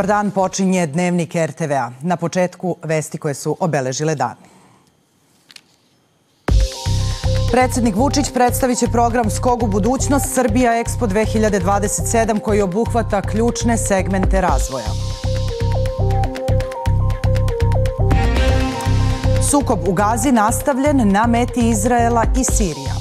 Dobar dan, počinje dnevnik RTV-a. Na početku vesti koje su obeležile dan. Predsednik Vučić predstavit će program Skog u budućnost Srbija Expo 2027 koji obuhvata ključne segmente razvoja. Sukob u Gazi nastavljen na meti Izraela i Sirija.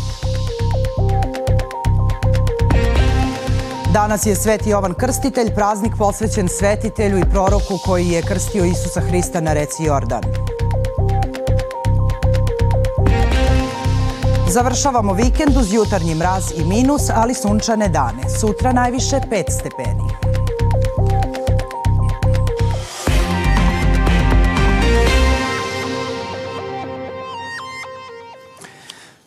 Danas je Sveti Jovan Krstitelj, praznik posvećen svetitelju i proroku koji je krstio Isusa Hrista na reci Jordan. Završavamo vikend uz jutarnji mraz i minus, ali sunčane dane. Sutra najviše 5 stepeni.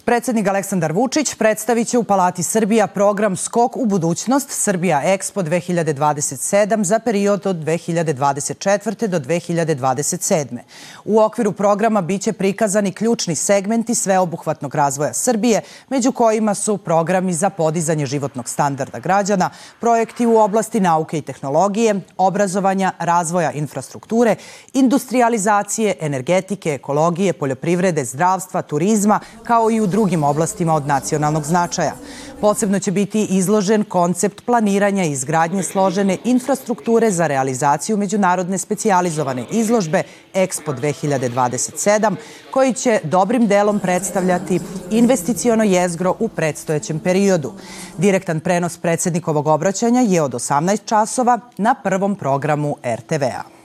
Predsednik Aleksandar Vučić predstavit će u Palati Srbija program Skok u budućnost Srbija Expo 2027 za period od 2024. do 2027. U okviru programa biće prikazani ključni segmenti sveobuhvatnog razvoja Srbije, među kojima su programi za podizanje životnog standarda građana, projekti u oblasti nauke i tehnologije, obrazovanja, razvoja infrastrukture, industrializacije, energetike, ekologije, poljoprivrede, zdravstva, turizma, kao i u drugim oblastima od nacionalnog značaja. Posebno će biti izložen koncept planiranja i izgradnje složene infrastrukture za realizaciju međunarodne specijalizovane izložbe Expo 2027, koji će dobrim delom predstavljati investiciono jezgro u predstojećem periodu. Direktan prenos predsednikovog obraćanja je od 18 časova na prvom programu RTV-a.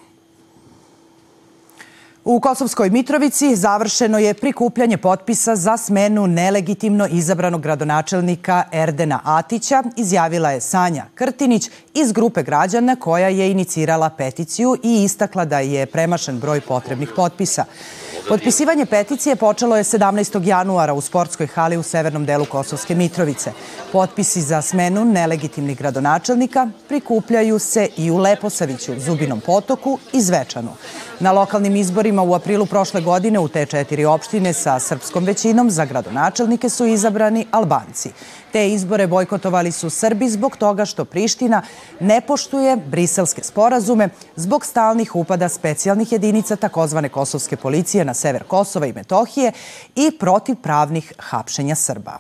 U Kosovskoj Mitrovici završeno je prikupljanje potpisa za smenu nelegitimno izabranog gradonačelnika Erdena Atića, izjavila je Sanja Krtinić iz grupe građana koja je inicirala peticiju i istakla da je premašen broj potrebnih potpisa. Potpisivanje peticije počelo je 17. januara u sportskoj hali u severnom delu Kosovske Mitrovice. Potpisi za smenu nelegitimnih gradonačelnika prikupljaju se i u Leposaviću, Zubinom potoku i Zvečanu. Na lokalnim izborima u aprilu prošle godine u te četiri opštine sa srpskom većinom za gradonačelnike su izabrani Albanci. Te izbore bojkotovali su Srbi zbog toga što Priština ne poštuje briselske sporazume zbog stalnih upada specijalnih jedinica takozvane kosovske policije na sever Kosova i Metohije i protiv pravnih hapšenja Srba.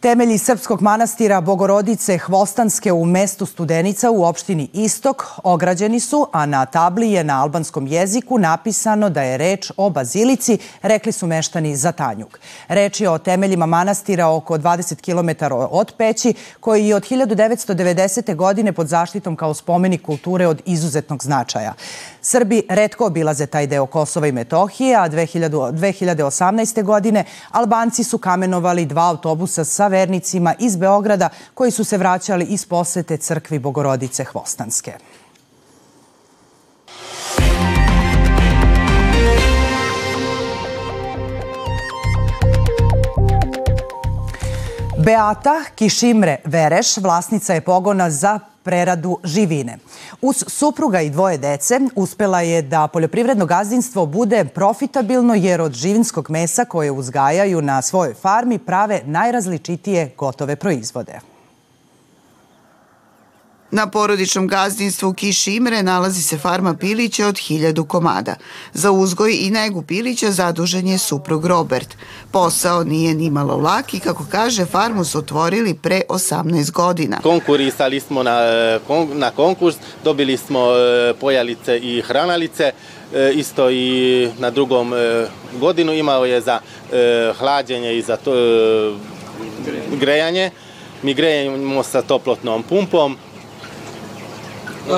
Temelji Srpskog manastira Bogorodice Hvostanske u mestu Studenica u opštini Istok ograđeni su, a na tabli je na albanskom jeziku napisano da je reč o bazilici, rekli su meštani za Tanjuk. Reč je o temeljima manastira oko 20 km od Peći, koji je od 1990. godine pod zaštitom kao spomenik kulture od izuzetnog značaja. Srbi redko obilaze taj deo Kosova i Metohije, a 2018. godine Albanci su kamenovali dva autobusa sa vernicima iz Beograda koji su se vraćali iz posete crkvi Bogorodice Hvostanske. Beata Kišimre Vereš, vlasnica je pogona za preradu živine. Uz supruga i dvoje dece uspela je da poljoprivredno gazdinstvo bude profitabilno jer od živinskog mesa koje uzgajaju na svojoj farmi prave najrazličitije gotove proizvode. Na porodičnom gazdinstvu Kiš Imre nalazi se farma pilića od hiljadu komada. Za uzgoj i negu pilića zadužen je suprug Robert. Posao nije ni malo lak i kako kaže farmu su otvorili pre 18 godina. Konkurisali smo na, na konkurs, dobili smo e, pojalice i hranalice, e, isto i na drugom e, godinu imao je za hlađenje i za to, grejanje. Mi grejemo sa toplotnom pumpom,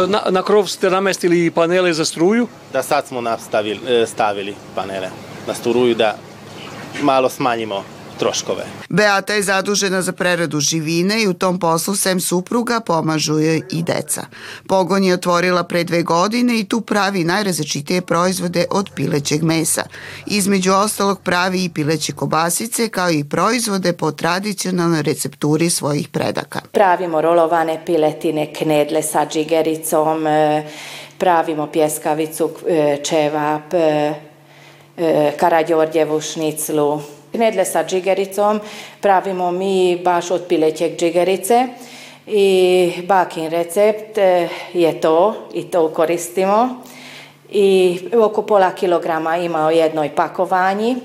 na, na krov ste namestili panele za struju? Da sad smo nastavili, e, stavili panele na struju da malo smanjimo troškove. Beata je zadužena za preradu živine i u tom poslu sem supruga pomažu joj i deca. Pogon je otvorila pre dve godine i tu pravi najrazličitije proizvode od pilećeg mesa. Između ostalog pravi i pileće kobasice kao i proizvode po tradicionalnoj recepturi svojih predaka. Pravimo rolovane piletine, knedle sa džigericom, e, pravimo pjeskavicu, e, čevap, e, karađorđevu šniclu, Knedle sa džigericom pravimo mi baš od pilećeg džigerice. i bakin recept e, je to i to koristimo i oko pola kilograma ima u jednoj pakovanji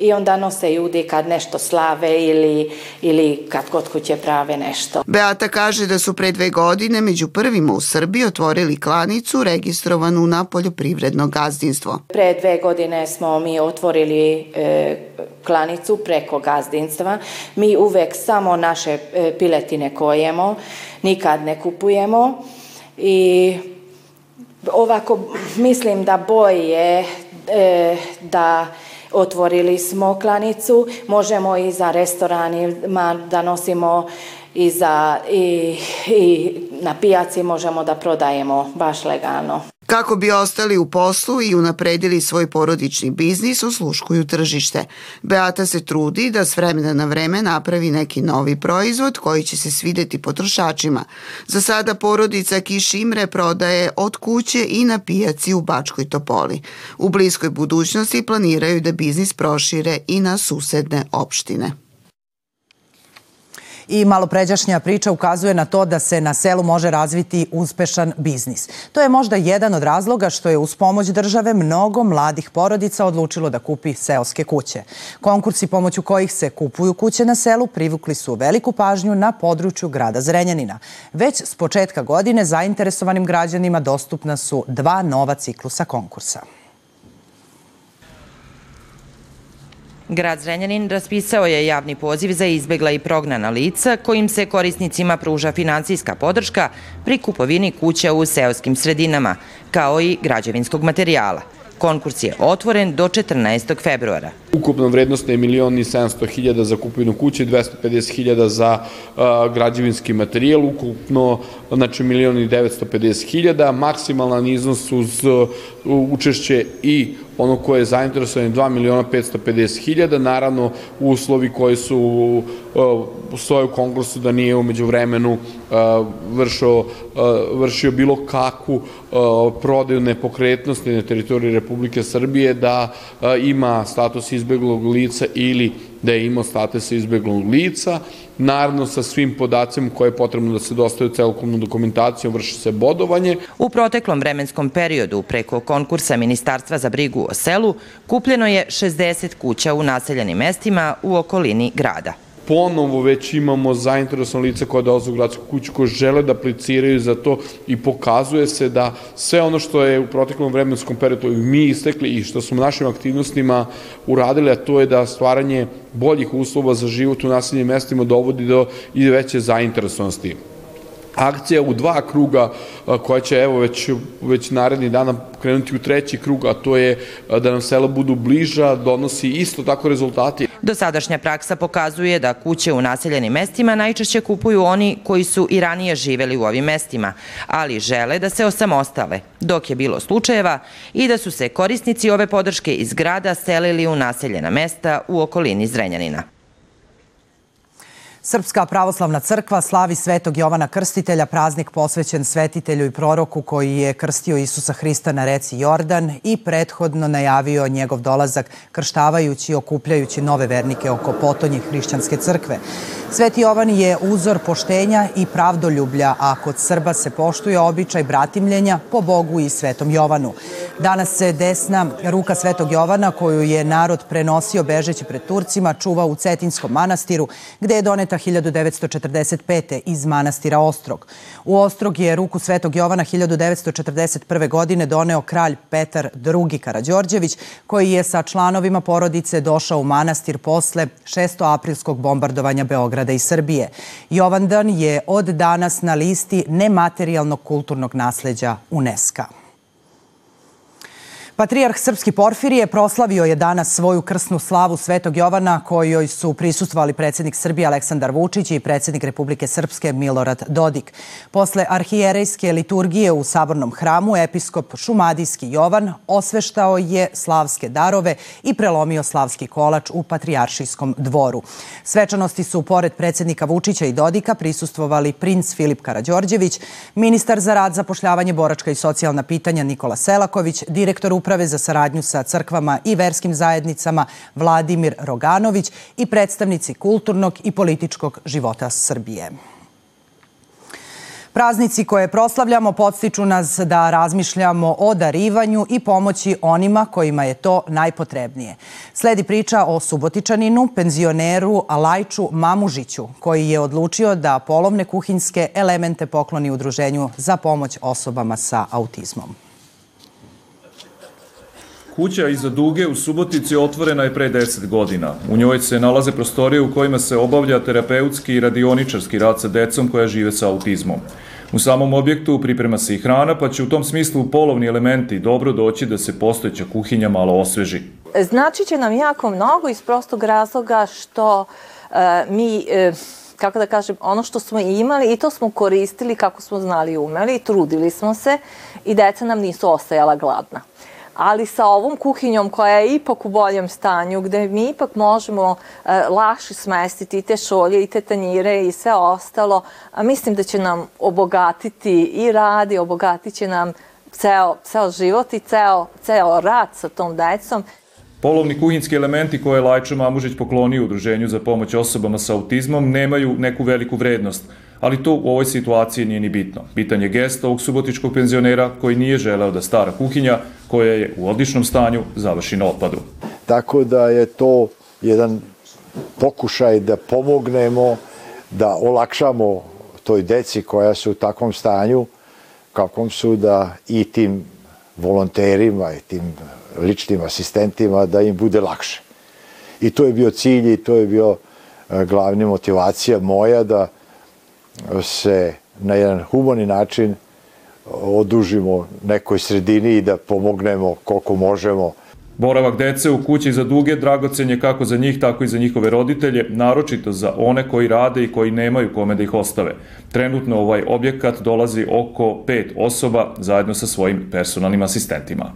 i onda nose ljudi kad nešto slave ili, ili kad kod kuće prave nešto. Beata kaže da su pre dve godine među prvima u Srbiji otvorili klanicu registrovanu na poljoprivredno gazdinstvo. Pre dve godine smo mi otvorili e, klanicu preko gazdinstva. Mi uvek samo naše e, piletine kojemo, nikad ne kupujemo i ovako mislim da boje e, da Otvorili smo klanicu, možemo i za restoranima da nosimo i, za, i, i na pijaci možemo da prodajemo baš legalno. Kako bi ostali u poslu i unapredili svoj porodični biznis, osluškuju tržište. Beata se trudi da s vremena na vreme napravi neki novi proizvod koji će se svideti potrošačima. Za sada porodica Kišimre prodaje od kuće i na pijaci u Bačkoj Topoli. U bliskoj budućnosti planiraju da biznis prošire i na susedne opštine. I malopređašnja priča ukazuje na to da se na selu može razviti uspešan biznis. To je možda jedan od razloga što je uz pomoć države mnogo mladih porodica odlučilo da kupi seoske kuće. Konkursi pomoću kojih se kupuju kuće na selu privukli su veliku pažnju na području grada Zrenjanina. Već s početka godine zainteresovanim građanima dostupna su dva nova ciklusa konkursa. Grad Zrenjanin raspisao je javni poziv za izbegla i prognana lica kojim se korisnicima pruža financijska podrška pri kupovini kuća u seoskim sredinama, kao i građevinskog materijala. Konkurs je otvoren do 14. februara. Ukupna vrednost je milion i 700 hiljada za kupovinu kuće, 250 hiljada za građevinski materijal, ukupno znači milion i 950 hiljada, maksimalan iznos uz učešće i ono koje je zainteresovan 2 miliona 550 hiljada, naravno uslovi koji su uh, stoje u konkursu da nije umeđu vremenu uh, vršio, uh, vršio bilo kakvu prodaju nepokretnosti na teritoriji Republike Srbije, da ima status izbeglog lica ili da je imao status izbeglog lica, naravno sa svim podacima koje je potrebno da se dostaju celokupnu dokumentaciju, vrši se bodovanje. U proteklom vremenskom periodu preko konkursa Ministarstva za brigu o selu kupljeno je 60 kuća u naseljenim mestima u okolini grada ponovo već imamo zainteresovano lice koje dolaze u gradsku kuću, koje žele da apliciraju za to i pokazuje se da sve ono što je u proteklom vremenskom periodu mi istekli i što smo našim aktivnostima uradili, a to je da stvaranje boljih uslova za život u naseljenim mestima dovodi do i veće zainteresovanosti akcija u dva kruga koja će evo već, već naredni dana krenuti u treći krug, a to je da nam sela budu bliža, donosi isto tako rezultati. Dosadašnja praksa pokazuje da kuće u naseljenim mestima najčešće kupuju oni koji su i ranije živeli u ovim mestima, ali žele da se osamostale, dok je bilo slučajeva i da su se korisnici ove podrške iz grada selili u naseljena mesta u okolini Zrenjanina. Srpska pravoslavna crkva slavi Svetog Jovana Krstitelja, praznik posvećen svetitelju i proroku koji je krstio Isusa Hrista na reci Jordan i prethodno najavio njegov dolazak krštavajući i okupljajući nove vernike oko potonje hrišćanske crkve. Sveti Jovan je uzor poštenja i pravdoljublja, a kod Srba se poštuje običaj bratimljenja po Bogu i Svetom Jovanu. Danas se desna ruka Svetog Jovana, koju je narod prenosio bežeći pred Turcima, čuva u Cetinskom manastiru, gde je doneta 1945. iz manastira Ostrog. U Ostrog je ruku Svetog Jovana 1941. godine doneo kralj Petar II. Karađorđević, koji je sa članovima porodice došao u manastir posle 6. aprilskog bombardovanja Beograda i Srbije. Jovandan je od danas na listi nematerijalnog kulturnog nasleđa UNESCO. Patrijarh Srpski Porfirije proslavio je danas svoju krsnu slavu Svetog Jovana kojoj su prisustvovali predsednik Srbije Aleksandar Vučić i predsednik Republike Srpske Milorad Dodik. Posle arhijerejske liturgije u Sabornom hramu episkop Šumadijski Jovan osveštao je slavske darove i prelomio slavski kolač u Patrijaršijskom dvoru. Svečanosti su pored predsednika Vučića i Dodika prisustvovali princ Filip Karađorđević, ministar za rad, zapošljavanje, boračka i socijalna pitanja Nikola Selaković, direktor uprave uprave za saradnju sa crkvama i verskim zajednicama Vladimir Roganović i predstavnici kulturnog i političkog života Srbije. Praznici koje proslavljamo podstiču nas da razmišljamo o darivanju i pomoći onima kojima je to najpotrebnije. Sledi priča o Subotičaninu, penzioneru Alajču Mamužiću, koji je odlučio da polovne kuhinske elemente pokloni udruženju za pomoć osobama sa autizmom. Kuća iza Duge u Subotici otvorena je pre 10 godina. U njoj se nalaze prostorije u kojima se obavlja terapeutski i radioničarski rad sa decom koja žive sa autizmom. U samom objektu priprema se i hrana, pa će u tom smislu polovni elementi dobro doći da se postojeća kuhinja malo osveži. Znači će nam jako mnogo iz prostog razloga što uh, mi uh, kako da kažem, ono što smo imali i to smo koristili kako smo znali i umeli, trudili smo se i deca nam nisu ostajala gladna ali sa ovom kuhinjom koja je ipak u boljem stanju, gde mi ipak možemo e, lakše smestiti i te šolje i te tanjire i sve ostalo, a mislim da će nam obogatiti i rad i obogatit će nam ceo, ceo život i ceo, ceo rad sa tom decom. Polovni kuhinski elementi koje je Lajčo Mamužić poklonio Udruženju za pomoć osobama sa autizmom nemaju neku veliku vrednost, ali to u ovoj situaciji nije ni bitno. Bitan je gest ovog subotičkog penzionera koji nije želeo da stara kuhinja, koja je u odličnom stanju, završi na otpadu. Tako da je to jedan pokušaj da pomognemo, da olakšamo toj deci koja su u takvom stanju, kakvom su da i tim volonterima i tim ličnim asistentima da im bude lakše. I to je bio cilj i to je bio e, glavni motivacija moja da se na jedan humani način odužimo nekoj sredini i da pomognemo koliko možemo. Boravak dece u kući za duge dragocen je kako za njih, tako i za njihove roditelje, naročito za one koji rade i koji nemaju kome da ih ostave. Trenutno ovaj objekat dolazi oko pet osoba zajedno sa svojim personalnim asistentima.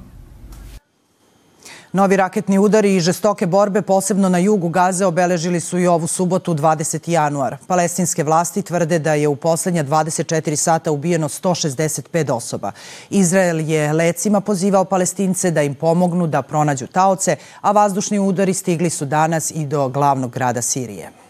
Novi raketni udari i žestoke borbe, posebno na jugu Gaze, obeležili su i ovu subotu 20. januar. Palestinske vlasti tvrde da je u poslednja 24 sata ubijeno 165 osoba. Izrael je lecima pozivao palestince da im pomognu da pronađu taoce, a vazdušni udari stigli su danas i do glavnog grada Sirije.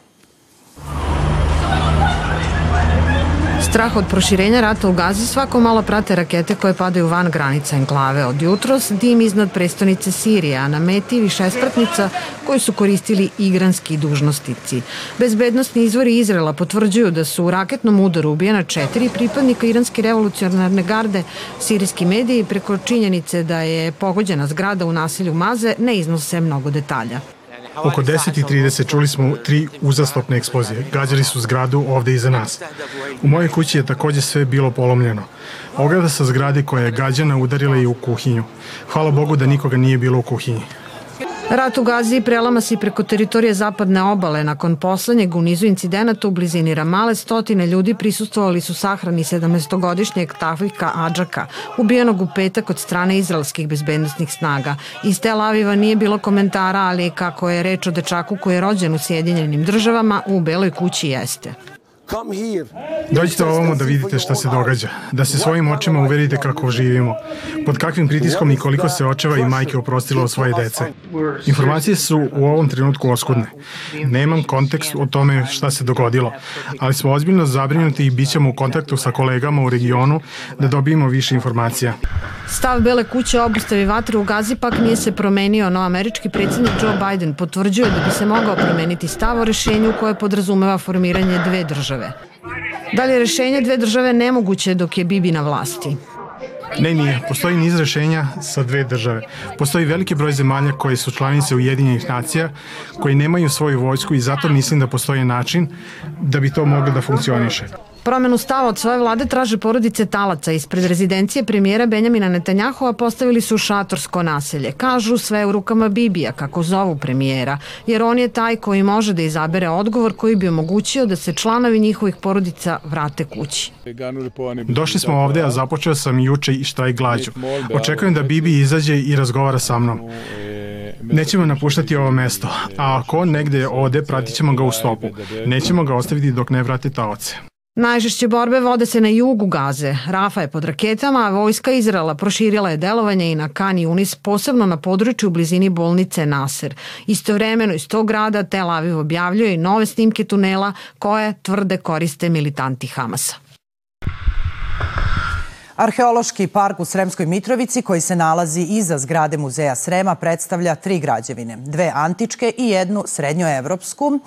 Strah od proširenja rata u Gazi svako malo prate rakete koje padaju van granica enklave. Od jutros dim iznad prestonice Sirije, a na meti višespratnica koju su koristili igranski dužnostici. Bezbednostni izvori Izrela potvrđuju da su u raketnom udaru ubijena četiri pripadnika iranske revolucionarne garde. Sirijski mediji preko činjenice da je pogođena zgrada u naselju Maze ne iznose mnogo detalja. Oko 10.30 čuli smo tri uzastopne eksplozije. Gađali su zgradu ovde iza nas. U mojoj kući je takođe sve bilo polomljeno. Ograda sa zgrade koja je gađana udarila i u kuhinju. Hvala Bogu da nikoga nije bilo u kuhinji. Rat u Gazi prelama se preko teritorije zapadne obale. Nakon poslednjeg u nizu incidenata u blizini Ramale, stotine ljudi prisustovali su sahrani 17-godišnjeg Tafika Adžaka, ubijenog u petak od strane izraelskih bezbednostnih snaga. Iz Tel Aviva nije bilo komentara, ali kako je reč o dečaku koji je rođen u Sjedinjenim državama, u Beloj kući jeste. Dođite ovamo da vidite šta se događa, da se svojim očima uverite kako živimo, pod kakvim pritiskom i koliko se očeva i majke oprostilo od svoje dece. Informacije su u ovom trenutku oskudne. Nemam kontekst o tome šta se dogodilo, ali smo ozbiljno zabrinuti i bit ćemo u kontaktu sa kolegama u regionu da dobijemo više informacija. Stav Bele kuće o obustavi vatre u Gazi pak nije se promenio, no američki predsjednik Joe Biden potvrđuje da bi se mogao promeniti stav o rešenju koje podrazumeva formiranje dve države. Da li je rešenje dve države nemoguće dok je Bibi na vlasti? Ne, nije. Postoji niz rešenja sa dve države. Postoji veliki broj zemalja koje su članice Ujedinjenih nacija, koji nemaju svoju vojsku i zato mislim da postoji način da bi to moglo da funkcioniše. Promenu stava od svoje vlade traže porodice talaca. Ispred rezidencije premijera Benjamina Netanjahova postavili su šatorsko naselje. Kažu sve u rukama Bibija, kako zovu premijera, jer on je taj koji može da izabere odgovor koji bi omogućio da se članovi njihovih porodica vrate kući. Došli smo ovde, a započeo sam juče i šta i glađu. Očekujem da Bibi izađe i razgovara sa mnom. Nećemo napuštati ovo mesto, a ako on negde ode, pratit ćemo ga u stopu. Nećemo ga ostaviti dok ne vrate taoce. Najžešće borbe vode se na jugu Gaze. Rafa je pod raketama, a vojska Izrela proširila je delovanje i na Kan Yunis, posebno na području u blizini bolnice Nasser. Istovremeno iz tog grada Tel Aviv objavljuje i nove snimke tunela koje tvrde koriste militanti Hamasa. Arheološki park u Sremskoj Mitrovici, koji se nalazi iza zgrade Muzeja Srema, predstavlja tri građevine, dve antičke i jednu srednjoevropsku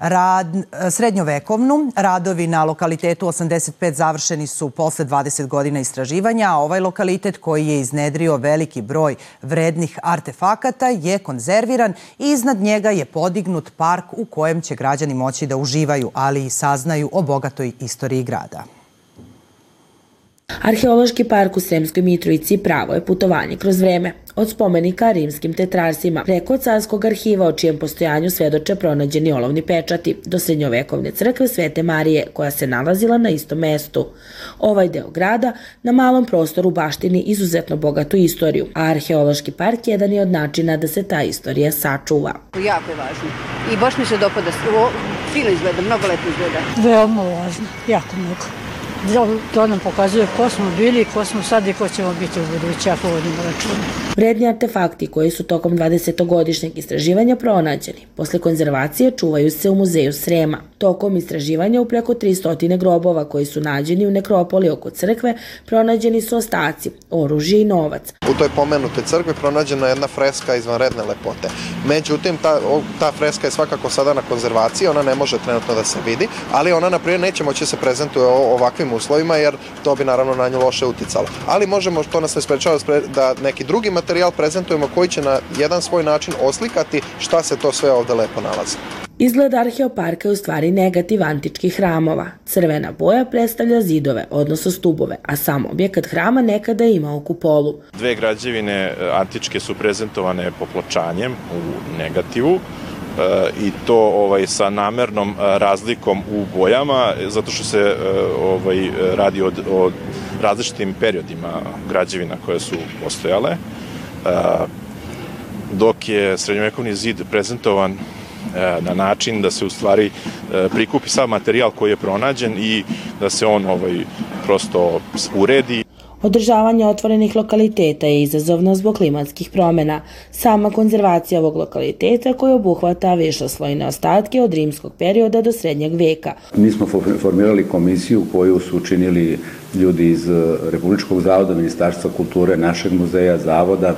rad, srednjovekovnu. Radovi na lokalitetu 85 završeni su posle 20 godina istraživanja, a ovaj lokalitet koji je iznedrio veliki broj vrednih artefakata je konzerviran i iznad njega je podignut park u kojem će građani moći da uživaju, ali i saznaju o bogatoj istoriji grada. Arheološki park u Sremskoj Mitrovici pravo je putovanje kroz vreme. Od spomenika rimskim tetrarsima, preko carskog arhiva o čijem postojanju svedoče pronađeni olovni pečati, do srednjovekovne crkve Svete Marije, koja se nalazila na istom mestu. Ovaj deo grada na malom prostoru baštini izuzetno bogatu istoriju, a arheološki park jedan je od načina da se ta istorija sačuva. Jako je važno. I baš mi se dopada, fino izgleda, mnogo lepo izgleda. Veoma važno, jako mnogo to nam pokazuje ko smo bili, ko smo sad i ko ćemo biti u budući, ako vodimo računa. Vredni artefakti koji su tokom 20-godišnjeg istraživanja pronađeni, posle konzervacije čuvaju se u muzeju Srema. Tokom istraživanja u preko 300 grobova koji su nađeni u nekropoli oko crkve, pronađeni su ostaci, oružje i novac. U toj pomenutoj crkvi pronađena je jedna freska izvanredne lepote. Međutim, ta, ta freska je svakako sada na konzervaciji, ona ne može trenutno da se vidi, ali ona, na primjer, neće moći da se prezentuje ovakvim uslovima, jer to bi naravno na nju loše uticalo. Ali možemo, to nas ne sprečava da neki drugi materijal prezentujemo koji će na jedan svoj način oslikati šta se to sve ovde lepo nalazi. Izgled arheoparka je u stvari negativ antičkih hramova. Crvena boja predstavlja zidove, odnosno stubove, a sam objekat hrama nekada je imao kupolu. Dve građevine e, antičke su prezentovane popločanjem u negativu, i to ovaj sa namernom e, razlikom u bojama zato što se ovaj radi o, o različitim periodima građevina koje su postojale dok je srednjovekovni zid prezentovan E, na način da se u stvari e, prikupi sav materijal koji je pronađen i da se on ovaj prosto uredi. Održavanje otvorenih lokaliteta je izazovno zbog klimatskih promena. Sama konzervacija ovog lokaliteta koja obuhvata višoslojne ostatke od rimskog perioda do srednjeg veka. Mi smo formirali komisiju koju su učinili ljudi iz Republičkog zavoda, Ministarstva kulture, našeg muzeja, zavoda,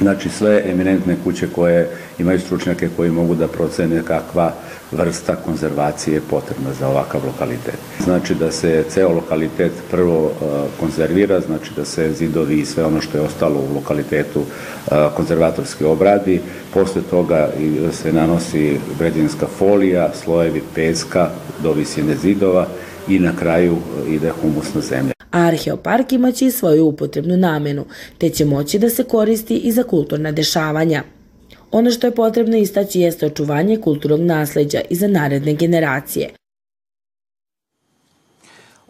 Znači sve eminentne kuće koje imaju stručnjake koji mogu da procene kakva vrsta konzervacije je potrebna za ovakav lokalitet. Znači da se ceo lokalitet prvo uh, konzervira, znači da se zidovi i sve ono što je ostalo u lokalitetu uh, konzervatorski obradi, posle toga se nanosi građevinska folija, slojevi peska do visine zidova i na kraju ide humusna zemlja. Arheopark imaće i svoju upotrebnu namenu, te će moći da se koristi i za kulturna dešavanja. Ono što je potrebno istaći jeste očuvanje kulturnog nasleđa i za naredne generacije.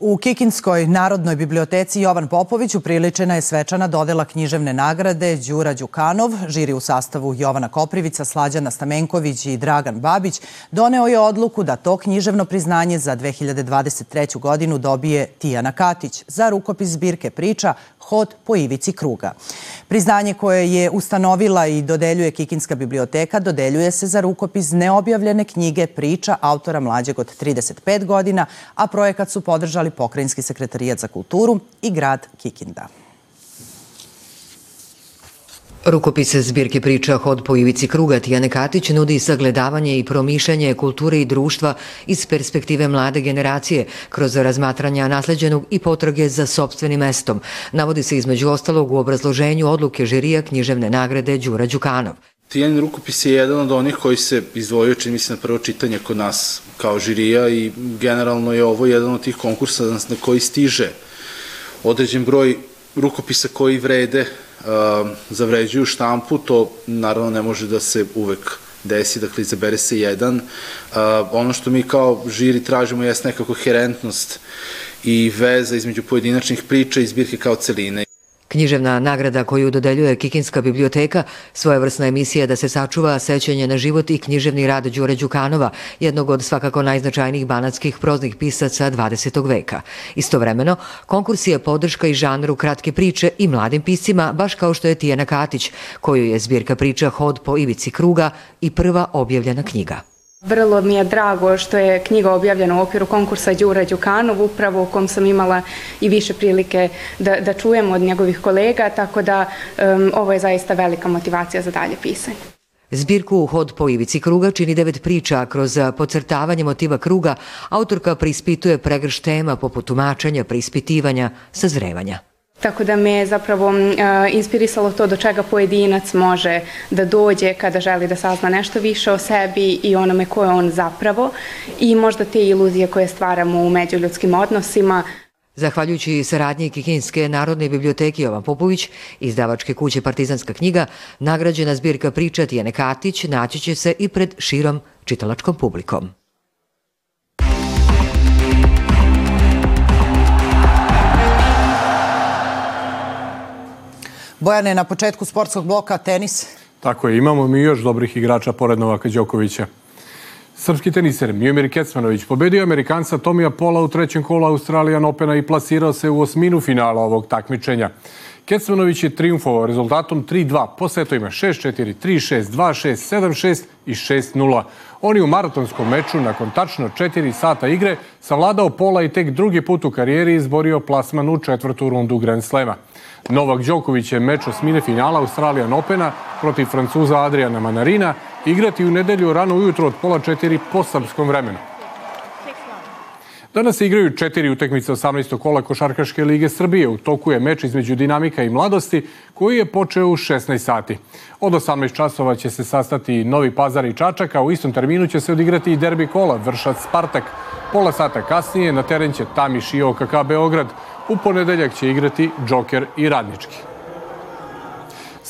U Kikinskoj Narodnoj biblioteci Jovan Popović upriličena je svečana dodela književne nagrade Đura Đukanov. Žiri u sastavu Jovana Koprivica, Slađana Stamenković i Dragan Babić doneo je odluku da to književno priznanje za 2023. godinu dobije Tijana Katić za rukopis zbirke priča Hod po ivici kruga. Priznanje koje je ustanovila i dodeljuje Kikinska biblioteka dodeljuje se za rukopis neobjavljene knjige priča autora mlađeg od 35 godina, a projekat su podržali Pokrajinski sekretarijat za kulturu i grad Kikinda. Rukopis zbirke priča Hod po ivici kruga Tijane Katić nudi sagledavanje i promišljanje kulture i društva iz perspektive mlade generacije kroz razmatranja nasleđenog i potrage za sobstvenim mestom. Navodi se između ostalog u obrazloženju odluke žirija književne nagrade Đura Đukanov. Tijanin rukopis je jedan od onih koji se izdvojio, čini mislim, na prvo čitanje kod nas kao žirija i generalno je ovo jedan od tih konkursa na koji stiže određen broj rukopisa koji vrede uh, zavređuju štampu, to naravno ne može da se uvek desi, dakle izabere se jedan. Uh, ono što mi kao žiri tražimo jeste nekako herentnost i veza između pojedinačnih priča i zbirke kao celine. Književna nagrada koju dodeljuje Kikinska biblioteka, svojevrsna emisija da se sačuva sećanje na život i književni rad Đure Đukanova, jednog od svakako najznačajnijih banatskih proznih pisaca 20. veka. Istovremeno, konkurs je podrška i žanru kratke priče i mladim piscima, baš kao što je Tijana Katić, koju je zbirka priča Hod po ivici kruga i prva objavljena knjiga. Vrlo mi je drago što je knjiga objavljena u okviru konkursa Đura Đukanov, upravo u kom sam imala i više prilike da, da čujem od njegovih kolega, tako da um, ovo je zaista velika motivacija za dalje pisanje. Zbirku Hod po ivici kruga čini devet priča, kroz pocrtavanje motiva kruga autorka prispituje pregrš tema poput tumačenja, preispitivanja, sazrevanja. Tako da me je zapravo uh, inspirisalo to do čega pojedinac može da dođe kada želi da sazna nešto više o sebi i onome ko je on zapravo i možda te iluzije koje stvaramo u međuljudskim odnosima. Zahvaljujući saradnji Kikinske narodne biblioteke Jovan Popović, izdavačke kuće Partizanska knjiga, nagrađena zbirka priča Tijene Katić naći će se i pred širom čitalačkom publikom. Bojane, na početku sportskog bloka tenis. Tako je, imamo mi još dobrih igrača pored Novaka Đokovića. Srpski teniser Miomir Kecmanović pobedio Amerikanca Tomija Pola u trećem kolu Australijan Opena i plasirao se u osminu finala ovog takmičenja. Kecmanović je triumfovao rezultatom 3-2 po setovima 6-4, 3-6, 2-6, 7-6 i 6-0. On je u maratonskom meču nakon tačno 4 sata igre savladao Pola i tek drugi put u karijeri izborio plasman u četvrtu rundu Grand Slema. Novak Đoković je meč osmine finala Australijan Opena protiv Francuza Adriana Manarina igrati u nedelju rano ujutro od pola četiri po srpskom vremenu. Danas se igraju četiri utekmice 18. kola Košarkaške lige Srbije. U toku je meč između Dinamika i Mladosti koji je počeo u 16 sati. Od 18 časova će se sastati Novi Pazar i Čačak, a u istom terminu će se odigrati i derbi kola Vršac Spartak. Pola sata kasnije na teren će Tamiš i OKK Beograd. U ponedeljak će igrati Džoker i Radnički.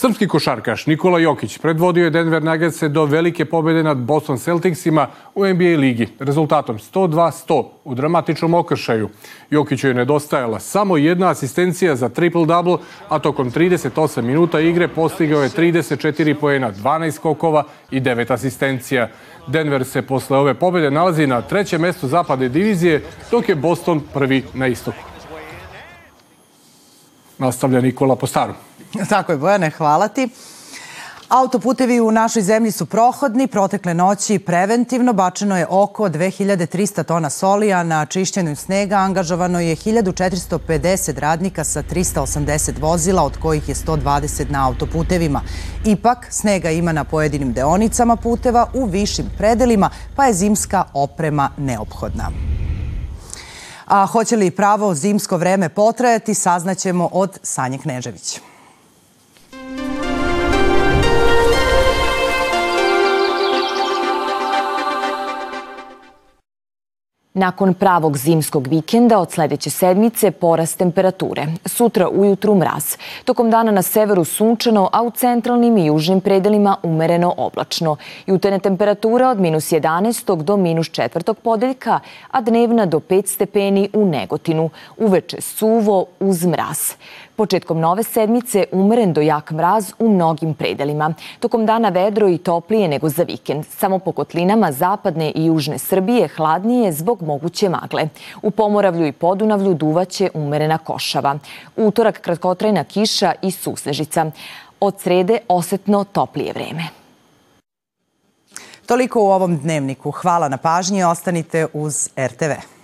Srpski košarkaš Nikola Jokić predvodio je Denver Nuggetse do velike pobede nad Boston Celticsima u NBA ligi rezultatom 102-100 u dramatičnom okršaju. Jokiću je nedostajala samo jedna asistencija za triple-double, a tokom 38 minuta igre postigao je 34 poena, 12 skokova i 9 asistencija. Denver se posle ove pobede nalazi na trećem mestu zapadne divizije, dok je Boston prvi na istoku. Nastavlja Nikola po starom. Tako je, Bojane, hvala ti. Autoputevi u našoj zemlji su prohodni. Protekle noći preventivno bačeno je oko 2300 tona soli, a na čišćenju snega angažovano je 1450 radnika sa 380 vozila, od kojih je 120 na autoputevima. Ipak, snega ima na pojedinim deonicama puteva u višim predelima, pa je zimska oprema neophodna. A hoće li pravo zimsko vreme potrajati, saznaćemo od Sanje Kneževića. Nakon pravog zimskog vikenda od sledeće sedmice porast temperature. Sutra ujutru mraz. Tokom dana na severu sunčano, a u centralnim i južnim predelima umereno oblačno. Jutene temperatura od minus 11. do minus 4. podeljka, a dnevna do 5 stepeni u Negotinu. Uveče suvo uz mraz. Početkom nove sedmice umeren do jak mraz u mnogim predelima. Tokom dana vedro i toplije nego za vikend. Samo po kotlinama zapadne i južne Srbije hladnije zbog moguće magle. U Pomoravlju i Podunavlju duvaće umerena košava. Utorak kratkotrajna kiša i susnežica. Od srede osetno toplije vreme. Toliko u ovom dnevniku. Hvala na pažnji. Ostanite uz RTV.